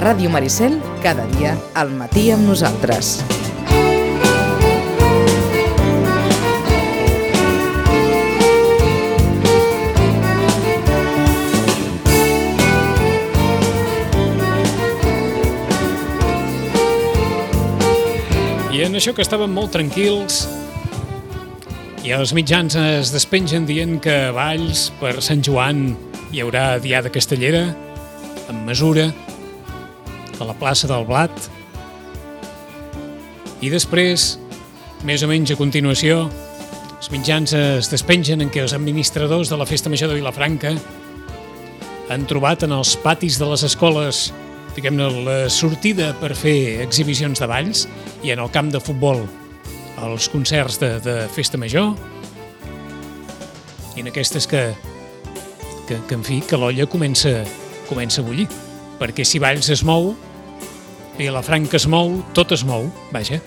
Ràdio Maricel, cada dia al matí amb nosaltres. I en això que estàvem molt tranquils i els mitjans es despengen dient que a Valls per Sant Joan hi haurà Diada Castellera amb mesura a la plaça del Blat i després, més o menys a continuació, els mitjans es despengen en què els administradors de la Festa Major de Vilafranca han trobat en els patis de les escoles diguem-ne, la sortida per fer exhibicions de balls i en el camp de futbol els concerts de, de Festa Major i en aquestes que, que, que en fi, que l'olla comença, comença a bullir. Perquè si Valls es mou, i la Franca es mou, tot es mou, vaja.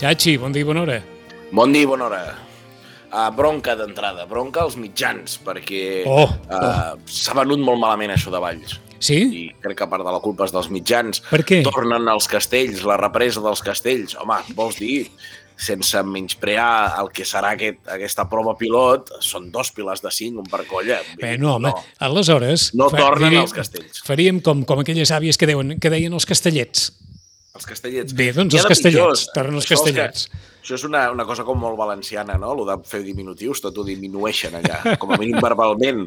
Chachi, bon dia i bona hora. Bon dia i bona hora. Uh, bronca d'entrada, bronca als mitjans, perquè Oh, uh, s'ha venut molt malament això de Valls. Sí? I crec que part de la culpa és dels mitjans. Per què? Tornen els castells, la represa dels castells. Home, vols dir, sense menysprear el que serà aquest, aquesta prova pilot, són dos pilars de cinc, un per colla. Bé, no, home, aleshores... No fa- tornen diríem- els castells. Faríem com, com aquelles àvies que, deuen, que deien els castellets. Els castellets. Bé, doncs els castellets, tornen els Això és que- castellets. Això és una, una cosa com molt valenciana, no? Lo de fer diminutius, tot ho diminueixen allà, com a mínim verbalment.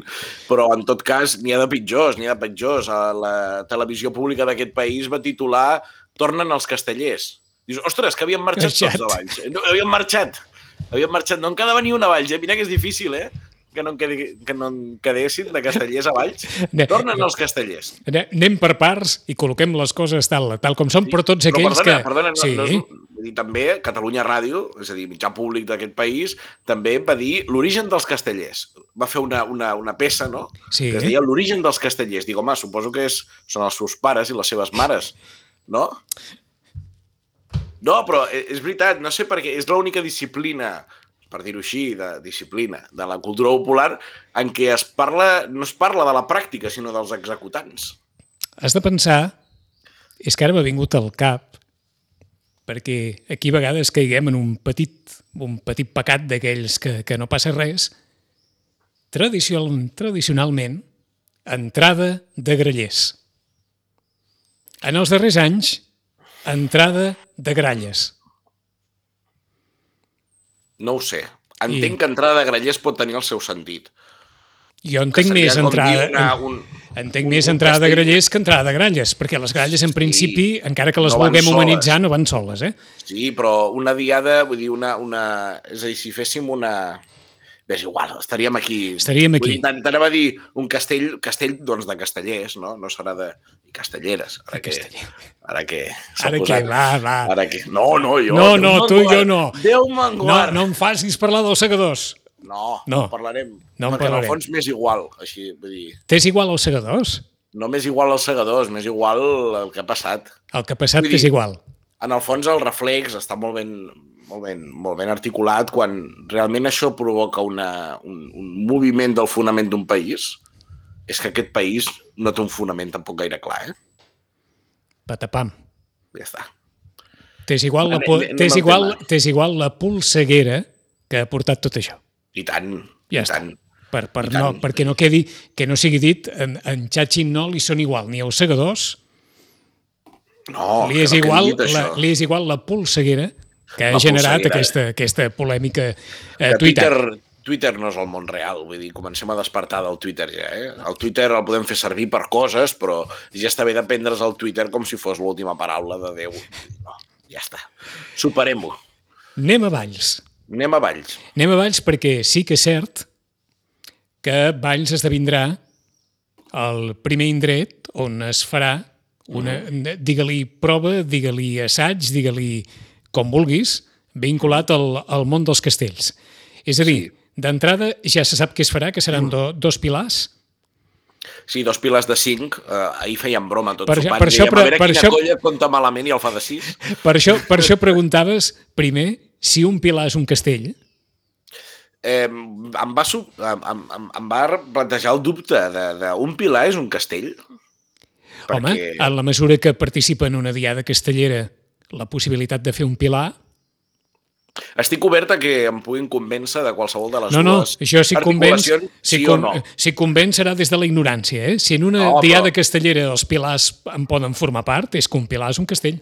Però, en tot cas, n'hi ha de pitjors, n'hi ha de pitjors. A La televisió pública d'aquest país va titular Tornen els castellers. Dius, ostres, que havien marxat Marxat. tots de Valls. No, havien marxat. Havien marxat. No en quedava ni una a Valls, eh? Mira que és difícil, eh? Que no en, quedi, que no en quedessin de castellers a Valls. Ne- Tornen els castellers. Ane- Anem per parts i col·loquem les coses tal, tal com són, però tots aquells perdona, que... Perdona, no, sí, no és, dir, també Catalunya Ràdio, és a dir, mitjà públic d'aquest país, també va dir l'origen dels castellers. Va fer una, una, una peça, no?, Sí. que es deia l'origen dels castellers. Dic, home, suposo que és, són els seus pares i les seves mares, no? No, però e- és veritat, no sé per què, és l'única disciplina per dir-ho així, de disciplina, de la cultura popular, en què es parla, no es parla de la pràctica, sinó dels executants. has de pensar, és que ara m'ha vingut al cap, perquè aquí a vegades caiguem en un petit, un petit pecat d'aquells que, que no passa res, Tradicional, tradicionalment, entrada de grallers. En els darrers anys, entrada de gralles. No ho sé. Entenc I- que entrada de grallers pot tenir el seu sentit. Jo entenc més entrada... dir una- un- Entenc un- més un entrada de castell- grallers que entrada de gralles, perquè les gralles, en principi, encara que les no vulguem soles. humanitzar, no van soles, eh? Sí, però una diada, vull dir, una... una... És a dir, si féssim una... És igual, estaríem aquí. Estaríem Vull aquí. dir, t'anava a dir un castell, castell doncs, de castellers, no? No serà de castelleres. Ara que, ara que Ara què? Va, va. Ara que... No, no, jo. No, no, tu i jo no. Déu me'n No, guard. no em facis parlar dels segadors. no, No. no parlarem. No en Perquè en parlarem. el fons m'és igual, així, vull dir... T'és igual als segadors? No m'és igual als segadors, m'és igual el que ha passat. El que ha passat t'és dir- igual. en el fons el reflex està molt ben, molt ben, molt ben articulat quan realment això provoca una, un, un moviment del fonament d'un país, és que aquest país no té un fonament tampoc gaire clar, eh? Patapam. Ja està. T'és igual, la, Anem- anem t'és igual, t'és igual la polseguera que ha portat tot això. I tant, Ja i està. tant. Per, per I no, tant. perquè no quedi, que no sigui dit, en, en Xachi no li són igual ni els segadors, No, li, és no igual, dit la, li és igual la polseguera que ha La generat polseguera. aquesta, aquesta polèmica eh, que Twitter. Twitter, Twitter no és el món real, vull dir, comencem a despertar del Twitter ja, eh? El Twitter el podem fer servir per coses, però ja està bé de prendre's el Twitter com si fos l'última paraula de Déu. No, ja està. Superem-ho. Anem a Valls. Anem a Valls. Anem a Valls perquè sí que és cert que Valls esdevindrà el primer indret on es farà una, digue-li prova, digue-li assaig, digue-li com vulguis, vinculat al, al món dels castells. És a dir, sí. D'entrada ja se sap què es farà, que seran do, dos pilars. Sí, dos piles de cinc. Uh, ahir feien broma tots Per per sopant. per això- Dèiem, a veure per quina això- colla compta malament i el fa de sis. Per això, per això preguntaves, primer, si un pilar és un castell. Eh, em, va, em, em, em va plantejar el dubte de, de un pilar és un castell? Home, perquè... en la mesura que participa en una diada castellera la possibilitat de fer un pilar... Estic obert a que em puguin convèncer de qualsevol de les No, no, dues això si convenç, si, sí con, no. si convenç serà des de la ignorància, eh? Si en una No, però- diada castellera els pilars en poden formar part, és que un pilar és un castell.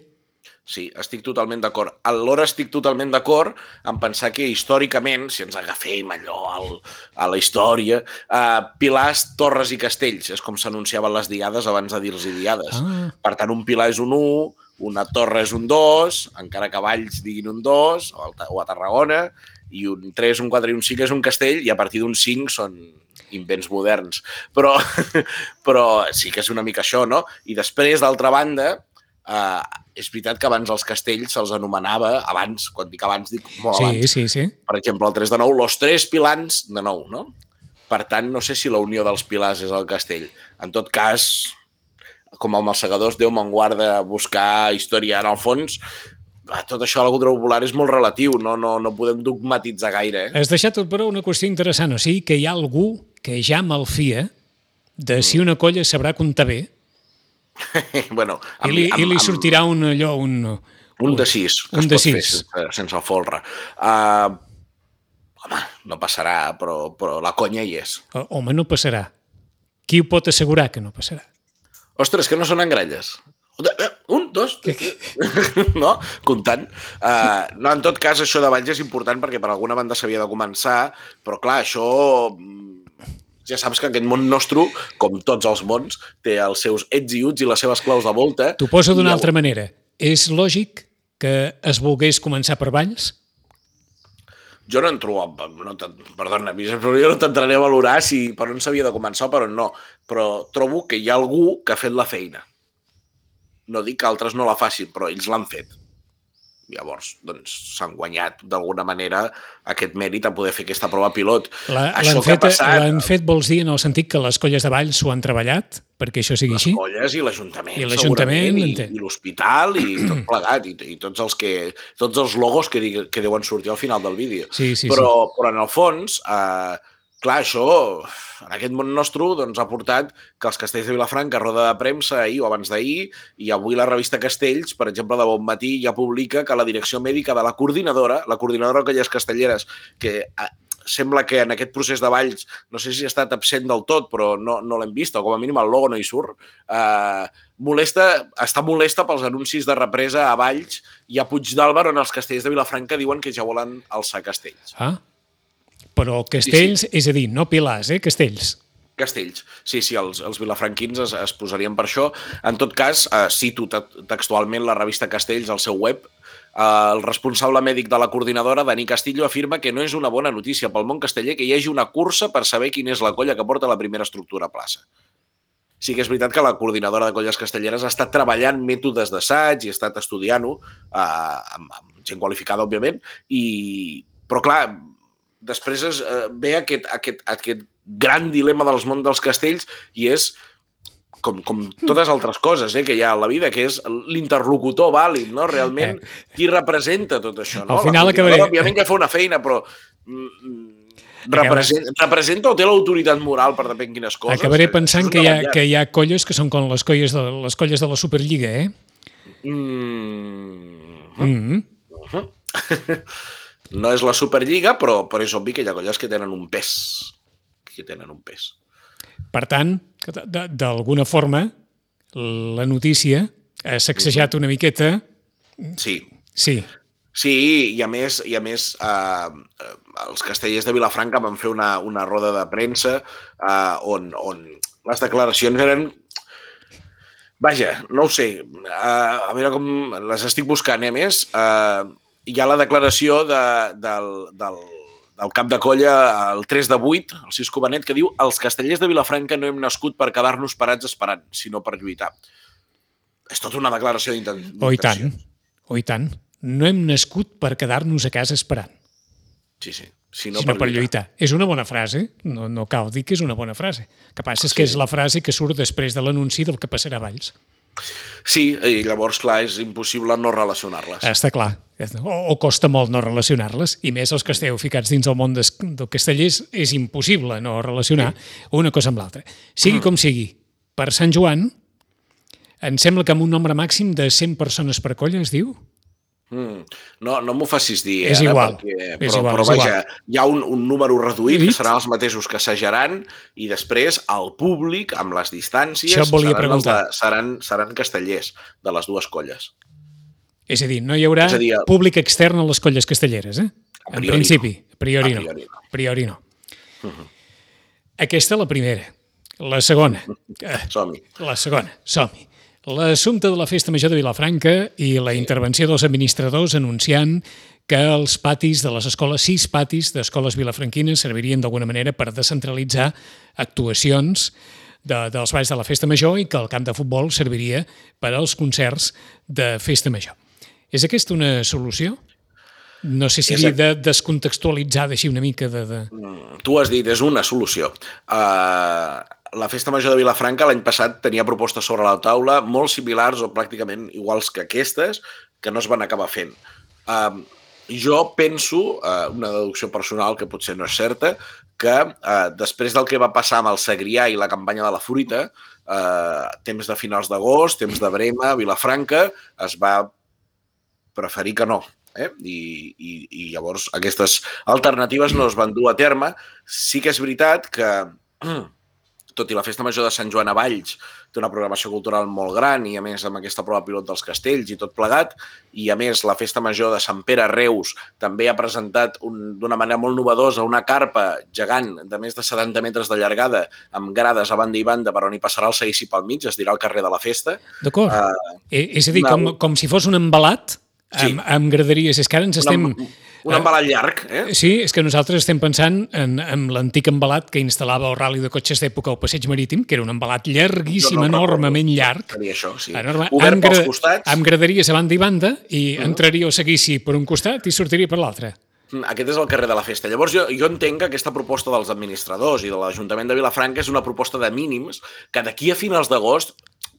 Sí, estic totalment d'acord. Alhora estic totalment d'acord en pensar que històricament, si ens agafem allò al, a la història, eh, pilars, torres i castells, és com s'anunciaven les diades abans de dir-los diades. Ah. Per tant, un pilar és un 1, una torre és un 2, encara que Valls diguin un 2, o, o a Tarragona, i un 3, un 4 i un 5 és un castell, i a partir d'un 5 són invents moderns. Però, però sí que és una mica això, no? I després, d'altra banda, eh, és veritat que abans els castells se'ls anomenava, abans, quan dic abans, dic molt Sí, abans, sí, sí. per exemple, el 3 de 9, los tres pilans de 9, no? Per tant, no sé si la unió dels pilars és el castell. En tot cas, com amb els segadors, Déu me'n guarda buscar història en el fons, ah, tot això a la cultura popular és molt relatiu, no, no, no podem dogmatitzar gaire. Eh? Has deixat tot però una qüestió interessant, o sigui que hi ha algú que ja malfia de si una colla sabrà comptar bé bueno, i li, i li sortirà un allò, un... Un de 6, que Un es de pot fer sis. sense, sense folre. Uh, home, no passarà, però, però la conya hi és. Home, no passarà. Qui ho pot assegurar que no passarà? Ostres, que no són engralles. Un, dos, no? Comptant. Uh, no, en tot cas, això de Valls és important perquè per alguna banda s'havia de començar, però clar, això mm, ja saps que aquest món nostre, com tots els mons, té els seus ets i uts i les seves claus de volta. T'ho poso d'una altra manera. És lògic que es volgués començar per Valls? Jo no entro, a- no perdona, però jo no t'entraré a valorar si per on s'havia de començar o per on no, però trobo que hi ha algú que ha fet la feina. No dic que altres no la facin, però ells l'han fet. Llavors, doncs, s'han guanyat d'alguna manera aquest mèrit a poder fer aquesta prova pilot. L'han fet, passat, l'han fet, vols dir, en el sentit que les colles de Valls s'ho han treballat perquè això sigui les així? colles i l'Ajuntament, I l'Ajuntament, segurament, i, i l'hospital, i tot plegat, i, i tots, els que, tots els logos que, que deuen sortir al final del vídeo. Sí, sí, però, però en el fons, eh, clar, això, en aquest món nostre, doncs, ha portat que els castells de Vilafranca, roda de premsa ahir o abans d'ahir, i avui la revista Castells, per exemple, de Bon Matí, ja publica que la direcció mèdica de la coordinadora, la coordinadora d'aquelles castelleres, que eh, sembla que en aquest procés de Valls, no sé si ha estat absent del tot, però no, no l'hem vist, o com a mínim el logo no hi surt, eh, molesta, està molesta pels anuncis de represa a Valls i a Puigdàlber on els castells de Vilafranca diuen que ja volen alçar castells. Ah? Però castells, sí, sí. és a dir, no pilars, eh? Castells. Castells. Sí, sí, els, els vilafranquins es, es posarien per això. En tot cas, eh, cito te- textualment la revista Castells al seu web, eh, el responsable mèdic de la coordinadora, Dani Castillo, afirma que no és una bona notícia pel món casteller que hi hagi una cursa per saber quina és la colla que porta la primera estructura a plaça. Sí que és veritat que la coordinadora de colles castelleres ha estat treballant mètodes d'assaig i ha estat estudiant-ho, eh, amb, amb gent qualificada, òbviament, i... però clar, després es, eh, ve aquest, aquest, aquest gran dilema dels món dels castells i és com, com totes altres coses eh, que hi ha a la vida, que és l'interlocutor vàlid, no? Realment, qui representa tot això, no? Al final La acabaré- Òbviament que fa una feina, però mm, mm, representa, representa o té l'autoritat moral per depèn quines coses? Acabaré Això pensant que hi, ha, que hi ha colles que són com les colles de, les colles de la Superliga, eh? Mm, Mm no és la Superliga, però, però és obvi que hi ha colles que tenen un pes. Que tenen un pes. Per tant, d'alguna forma, la notícia ha sacsejat una miqueta... Sí, Sí, Sí, i a més, i a més eh, eh, els castellers de Vilafranca van fer una, una roda de premsa eh, on, on les declaracions eren... Vaja, no ho sé, eh, a veure com les estic buscant, eh, a més. Eh, hi ha la declaració de, del, del, del cap de colla, el 3 de 8, el Cisco Benet, que diu els castellers de Vilafranca no hem nascut per quedar-nos parats esperant, sinó per lluitar. És tota una declaració d'intenció. o i tant, o i tant. No hem nascut per quedar-nos a casa esperant, Sí, sí. Sinó, sinó per lluitar. És una bona frase, no, no cal dir que és una bona frase. El que passa és que Sí. és la frase que surt després de l'anunci del que passarà a Valls. Sí, i llavors, clar, és impossible no relacionar-les. Està clar. O, o costa molt no relacionar-les, i més els que esteu ficats dins el món des, del castellers, és impossible no relacionar una cosa amb l'altra. Sigui com sigui, per Sant Joan Em sembla que amb un nombre màxim de 100 persones per colla, es diu? Mm. No, no m'ho facis dir, És ara, igual, perquè, és però, igual, però és vaja, igual. hi ha un, un número reduït, que seran els mateixos que assajaran, i després el públic, amb les distàncies, Això et volia seran, de, seran, seran castellers de les dues colles. És a dir, no hi haurà dir, el- públic extern a les colles castelleres, eh? En principi, a priori, A no. priori no. A priori no. Aquesta la primera. La segona. Eh, Som-hi. La segona, som-hi. L'assumpte de la Festa Major de Vilafranca i la intervenció dels administradors anunciant que els patis de les escoles, sis patis d'escoles vilafranquines servirien d'alguna manera per descentralitzar actuacions de, dels balls de la Festa Major i que el camp de futbol serviria per als concerts de Festa Major. És aquesta una solució? No sé si És de descontextualitzar així una mica de... de... Tu has dit, és una solució. Uh, la Festa Major de Vilafranca l'any passat tenia propostes sobre la taula molt similars o pràcticament iguals que aquestes que no es van acabar fent. Uh, jo penso, uh, una deducció personal que potser no és certa, que uh, després del que va passar amb el Segrià i la campanya de la fruita, uh, temps de finals d'agost, temps de Brema, Vilafranca, es va preferir que no. Eh? I, i, I llavors aquestes alternatives no es van dur a terme. Sí que és veritat que, tot i la Festa Major de Sant Joan a Valls té una programació cultural molt gran i a més amb aquesta prova pilot dels castells i tot plegat, i a més la Festa Major de Sant Pere a Reus també ha presentat un- d'una manera molt novedosa una carpa gegant de més de 70 metres de llargada amb grades a banda i banda per on hi passarà el seguici pel mig, es dirà al carrer de la Festa. D'acord. Uh, és a dir, una- com, com si fos un embalat Sí. amb, amb graderies. És que ara ens estem... un, un embalat llarg, eh? Sí, és que nosaltres estem pensant en, en l'antic embalat que instal·lava el rally de cotxes d'època al passeig marítim, que era un embalat llarguíssim, no enormement llarg, Seria això, sí. enorme, Obert amb, pels costats. amb graderies a banda i banda, i entraria o seguissi per un costat i sortiria per l'altre. Aquest és el carrer de la Festa. Llavors jo, jo entenc que aquesta proposta dels administradors i de l'Ajuntament de Vilafranca és una proposta de mínims que d'aquí a finals d'agost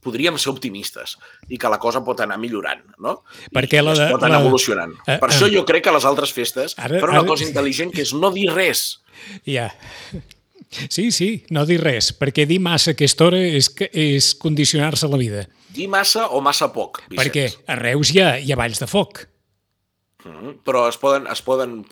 podríem ser optimistes i que la cosa pot anar millorant, no? Perquè I la es de- pot anar la- evolucionant. Eh, per eh. això jo crec que les altres festes Ara- fan una ara- cosa intel·ligent que és no dir res. Ja. Sí, sí, no dir res, perquè dir massa a aquesta hora és, és condicionar-se la vida. Dir massa o massa poc, Vicenç. Perquè a Reus hi ha, hi ha balls de foc. Mhm. Però es poden, es poden,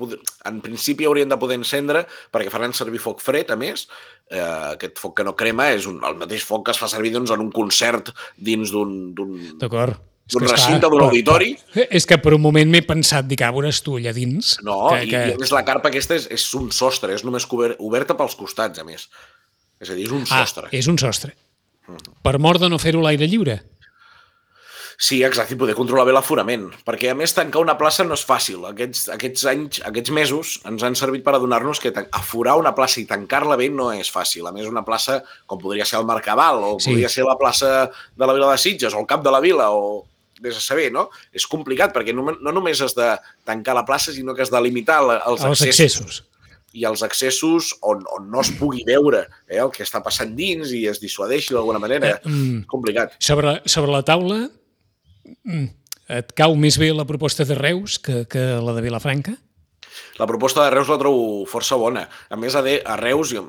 en principi haurien de poder encendre perquè faran servir foc fred, a més. Eh, aquest foc que no crema és un, el mateix foc que es fa servir doncs, en un concert dins d'un... d'un- D'acord? Recinte, d'un auditori. però- És que per un moment m'he pensat, dic, ah, veuràs tu allà dins. No, que, i, que... i a més la carpa aquesta és, és un sostre, és només oberta pels costats, a més. És a dir, és un Ah, sostre. és un sostre. Per mort de no fer-ho l'aire lliure. Sí, exacte, i poder controlar bé l'aforament. Perquè, a més, tancar una plaça no és fàcil. Aquests, aquests anys, aquests mesos, ens han servit per adonar-nos que aforar una plaça i tancar-la bé no és fàcil. A més, una plaça com podria ser el Mercabal, o Sí. podria ser la plaça de la Vila de Sitges, o el Cap de la Vila, o vés a saber, no? És complicat, perquè no, no només has de tancar la plaça, sinó que has de limitar la- els, Els accessos. accessos. i els accessos on, on no es pugui veure eh, el que està passant dins i es dissuadeixi d'alguna manera. Eh, mm. Complicat. Sobre, sobre la taula, et cau més bé la proposta de Reus que, que la de Vilafranca? La proposta de Reus la trobo força bona. A més, a, de, a Reus jo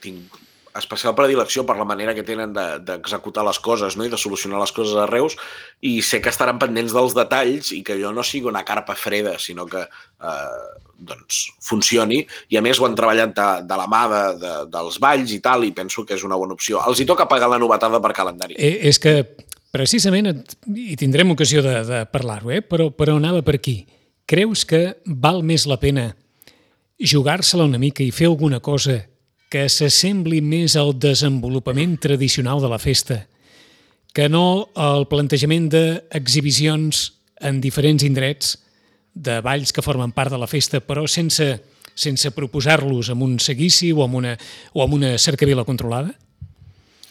tinc especial predilecció per la manera que tenen de- d'executar les coses no? i de solucionar les coses a Reus i sé que estaran pendents dels detalls i que jo no sigui una carpa freda, sinó que eh, doncs, funcioni i a més ho han treballat de, de la mà de, de, dels balls i tal i penso que és una bona opció. Els hi toca pagar la novetada per calendari. Eh, és que precisament, et, i tindrem ocasió de, de parlar-ho, eh? però, però anava per aquí. Creus que val més la pena jugar-se-la una mica i fer alguna cosa que s'assembli més al desenvolupament tradicional de la festa que no al plantejament d'exhibicions en diferents indrets de balls que formen part de la festa, però sense, sense proposar-los amb un seguici o amb una, o amb una cercavila controlada?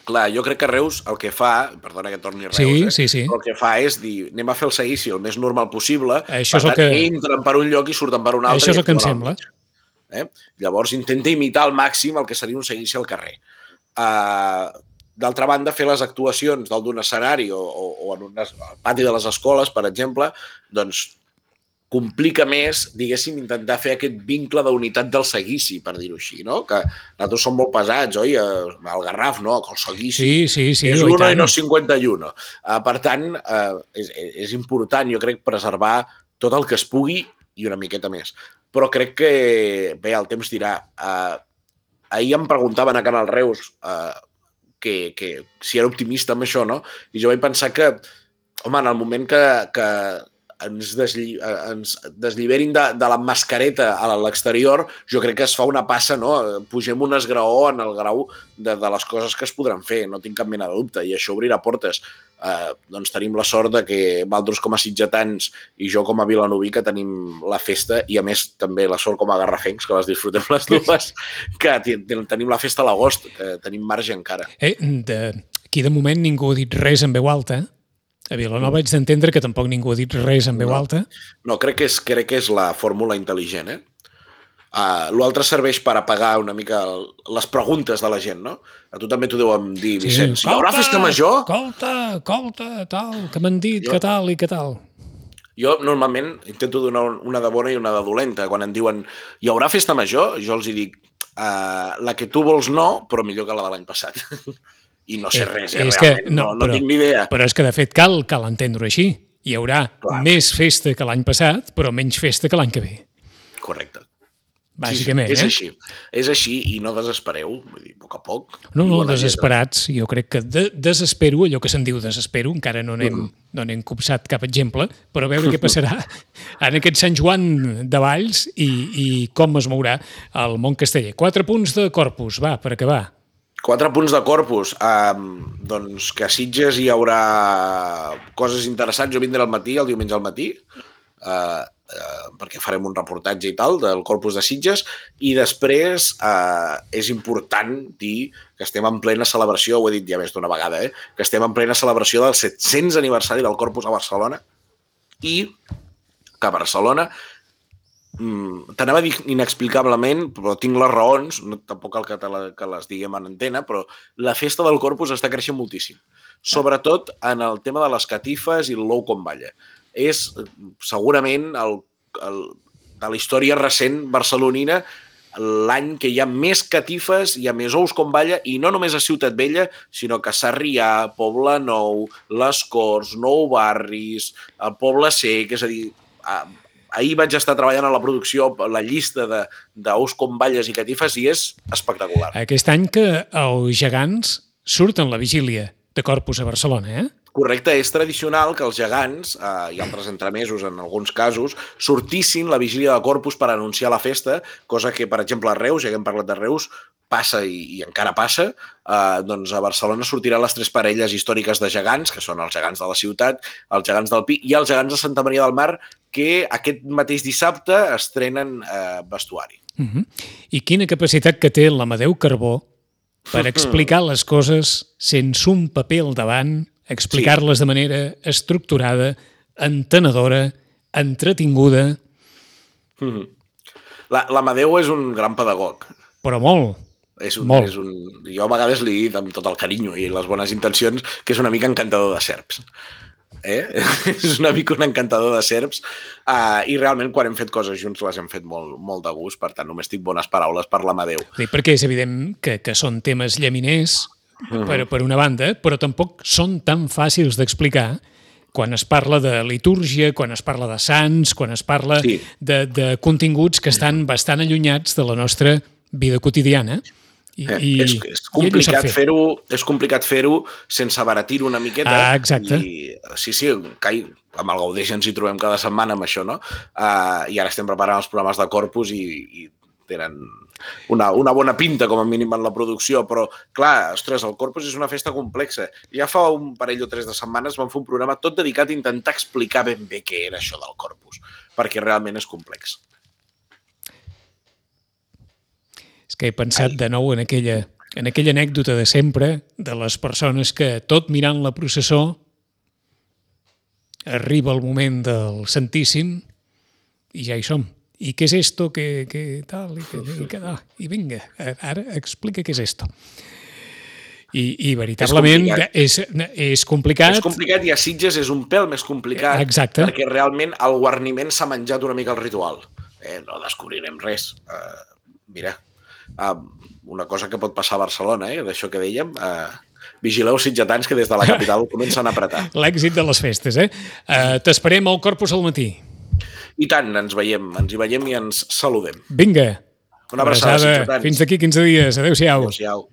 Clar, jo crec que Reus el que fa, perdona que torni Reus, Sí, eh? sí, sí. el que fa és dir, anem a fer el seguici el més normal possible, Això és per el tant, que- entren per un lloc i surten per un altre. Això és el que em sembla. Eh? Llavors intenta imitar al màxim el que seria un seguici al carrer. Uh, D'altra banda, fer les actuacions dalt d'un escenari o, o, o en un pati de les escoles, per exemple, doncs complica més, diguéssim, intentar fer aquest vincle d'unitat del seguici, per dir-ho així, no? Que nosaltres som molt pesats, oi? Eh, El Garraf, no? El seguici Sí, sí, sí. és 1 i tant. no 51. Uh, per tant, uh, és, és important, jo crec, preservar tot el que es pugui i una miqueta més. Però crec que, bé, el temps dirà. Uh, ahir em preguntaven a Canal Reus uh, que, que si era optimista amb això, no? I jo vaig pensar que, home, en el moment que, que ens, deslli, eh, ens deslliberin de, de la mascareta a l'exterior, jo crec que es fa una passa, no? Pugem un esgraó en el grau de, de les coses que es podran fer, no tinc cap mena de dubte, i això obrirà portes. Eh, doncs tenim la sort de que Valdros com a sitgetans i jo com a vilanoví que tenim la festa i a més també la sort com a garrafencs, que les disfrutem les dues, que tenim la festa a l'agost, que tenim marge encara. Eh, de, aquí de moment ningú ha dit res en veu alta. A Vilanova haig d'entendre que tampoc ningú ha dit res en veu No. alta. No, crec que és, crec que és la fórmula intel·ligent, eh? Uh, L'altre serveix per apagar una mica el, les preguntes de la gent, no? A tu també t'ho deuen dir, Vicenç. Hi haurà festa major? Escolta, escolta, tal, que m'han dit Jo- que tal i que tal. Jo normalment intento donar una de bona i una de dolenta. Quan em diuen hi haurà festa major, jo els hi dic uh, la que tu vols no, però millor que la de l'any passat. I no sé Eh, res, eh, és que- realment. no, no, no, però- tinc ni idea. Però és que, de fet, cal, cal entendre-ho així. Hi haurà Clar. més festa que l'any passat, però menys festa que l'any que ve. Correcte. Bàsicament, sí, és eh? així. És així i no desespereu, vull dir, a poc a poc. No, no, desesperats. Jo crec que de desespero, allò que se'n diu desespero, encara no n'hem no n'hem copsat cap exemple, però a veure què passarà en aquest Sant Joan de Valls i, i com es mourà el món casteller. Quatre punts de corpus, va, per acabar. Quatre punts de corpus. Um, doncs que a Sitges hi haurà coses interessants. Jo vindré al matí, el diumenge al matí, uh, uh, perquè farem un reportatge i tal del corpus de Sitges, i després uh, és important dir que estem en plena celebració, ho he dit ja més d'una vegada, eh? que estem en plena celebració del 700 aniversari del corpus a Barcelona i que Barcelona mm, t'anava a dir inexplicablement, però tinc les raons, no, tampoc cal que, la, que les diguem en antena, però la festa del Corpus està creixent moltíssim. Sobretot en el tema de les catifes i el l'ou com balla. És segurament el, el, de la història recent barcelonina l'any que hi ha més catifes, hi ha més ous com balla, i no només a Ciutat Vella, sinó que Sarrià, Poble Nou, Les Corts, Nou Barris, el Poble Sec, és a dir, a, ahir vaig estar treballant a la producció la llista de- d'ous com balles i catifes i és espectacular. Aquest any que els gegants surten la vigília de Corpus a Barcelona, eh? Correcte, és tradicional que els gegants eh, i altres entremesos, en alguns casos, sortissin la vigília de Corpus per anunciar la festa, cosa que, per exemple, a Reus, ja que hem parlat de Reus, passa i, i encara passa, eh, doncs a Barcelona sortiran les tres parelles històriques de gegants, que són els gegants de la ciutat, els gegants del Pi i els gegants de Santa Maria del Mar, que aquest mateix dissabte estrenen eh, vestuari. Uh -huh. I quina capacitat que té l'Amadeu Carbó per explicar les coses sense un paper al davant, explicar-les de manera estructurada, entenedora, entretinguda, Mhm. La- L'Amadeu és un gran pedagog. però molt. És un, Molt. és un, jo a vegades li dic amb tot el carinyo i les bones intencions que és una mica encantador de serps. Eh? és una mica un encantador de serps uh, i realment quan hem fet coses junts les hem fet molt, molt de gust, per tant només tinc bones paraules per l'Amadeu. Dir, perquè és evident que, que són temes llaminers, per, per una banda, però tampoc són tan fàcils d'explicar quan es parla de litúrgia, quan es parla de sants, quan es parla Sí. de, de continguts que estan bastant allunyats de la nostra vida quotidiana. I, Eh, i, és, és complicat fer. fer-ho és complicat fer-ho sense abaratir una miqueta. Ah, exacte. I, sí, sí, cai, amb el Gaudeix ens hi trobem cada setmana amb això, no? Uh, I ara estem preparant els programes de Corpus i, i tenen una, una bona pinta, com a mínim, en la producció, però, clar, ostres, el Corpus és una festa complexa. Ja fa un parell o tres de setmanes vam fer un programa tot dedicat a intentar explicar ben bé què era això del Corpus, perquè realment és complex. És que he pensat de nou en aquella, en aquella anècdota de sempre de les persones que, tot mirant la processó, arriba el moment del Santíssim i ja hi som. I què és esto? Que, que tal? I, que, i, que, ah, I vinga, ara explica què és esto. I, i veritablement complicat. és, és complicat. És complicat i a Sitges és un pèl més complicat Exacte. perquè realment el guarniment s'ha menjat una mica el ritual. Eh, no descobrirem res. Uh, mira, una cosa que pot passar a Barcelona, eh, d'això que dèiem, uh, vigileu sitgetans que des de la capital comencen a apretar. L'èxit de les festes, eh? Uh, T'esperem al Corpus al matí. I tant, ens veiem, ens hi veiem i ens saludem. Vinga. Una abraçada, sitgetans. Fins d'aquí 15 dies. Adéu-siau. Adéu-siau.